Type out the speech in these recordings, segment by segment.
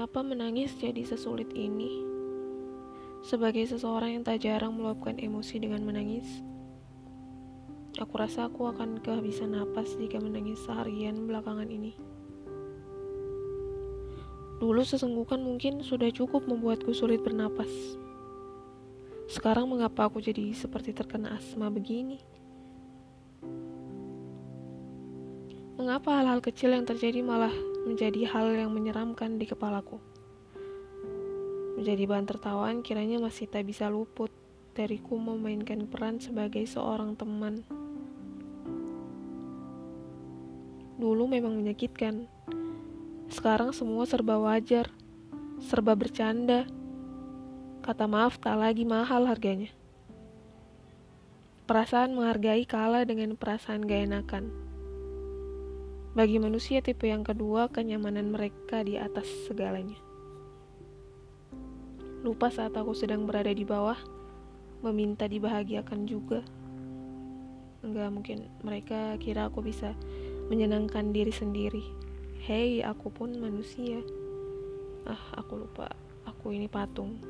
Mengapa menangis jadi sesulit ini? Sebagai seseorang yang tak jarang meluapkan emosi dengan menangis, aku rasa aku akan kehabisan napas jika menangis seharian belakangan ini. Dulu sesenggukan mungkin sudah cukup membuatku sulit bernapas. Sekarang mengapa aku jadi seperti terkena asma begini? Mengapa hal-hal kecil yang terjadi malah menjadi hal yang menyeramkan di kepalaku? Menjadi bahan tertawaan kiranya masih tak bisa luput dariku memainkan peran sebagai seorang teman. Dulu memang menyakitkan. Sekarang semua serba wajar, serba bercanda. Kata maaf tak lagi mahal harganya. Perasaan menghargai kalah dengan perasaan gak enakan. Bagi manusia tipe yang kedua, kenyamanan mereka di atas segalanya. Lupa saat aku sedang berada di bawah, meminta dibahagiakan juga. Enggak mungkin mereka kira aku bisa menyenangkan diri sendiri. Hei, aku pun manusia. Ah, aku lupa. Aku ini patung.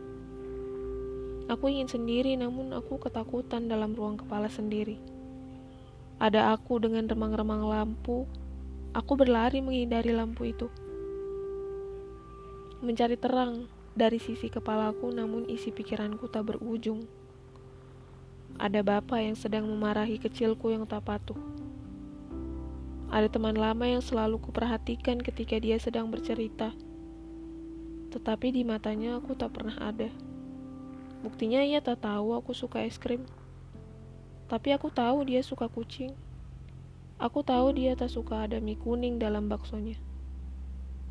Aku ingin sendiri, namun aku ketakutan dalam ruang kepala sendiri. Ada aku dengan remang-remang lampu, Aku berlari menghindari lampu itu. Mencari terang dari sisi kepalaku namun isi pikiranku tak berujung. Ada bapak yang sedang memarahi kecilku yang tak patuh. Ada teman lama yang selalu kuperhatikan ketika dia sedang bercerita. Tetapi di matanya aku tak pernah ada. Buktinya ia tak tahu aku suka es krim. Tapi aku tahu dia suka kucing. Aku tahu dia tak suka ada mie kuning dalam baksonya.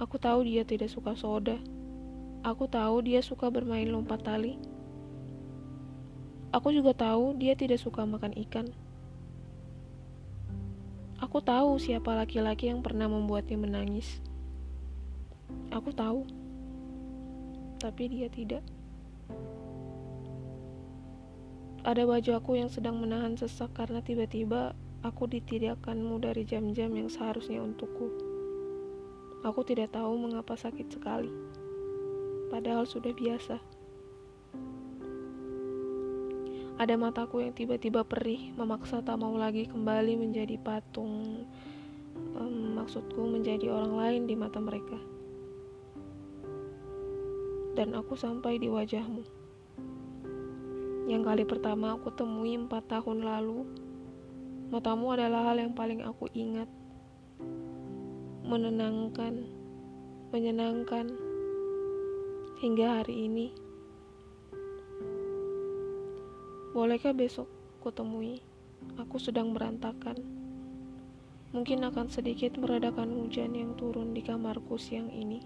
Aku tahu dia tidak suka soda. Aku tahu dia suka bermain lompat tali. Aku juga tahu dia tidak suka makan ikan. Aku tahu siapa laki-laki yang pernah membuatnya menangis. Aku tahu, tapi dia tidak. Ada wajahku yang sedang menahan sesak karena tiba-tiba Aku ditidakkanmu dari jam-jam yang seharusnya untukku. Aku tidak tahu mengapa sakit sekali, padahal sudah biasa. Ada mataku yang tiba-tiba perih, memaksa tak mau lagi kembali menjadi patung. Um, maksudku menjadi orang lain di mata mereka. Dan aku sampai di wajahmu. Yang kali pertama aku temui empat tahun lalu Matamu adalah hal yang paling aku ingat. Menenangkan, menyenangkan, hingga hari ini. Bolehkah besok kutemui? Aku sedang berantakan. Mungkin akan sedikit meredakan hujan yang turun di kamarku siang ini.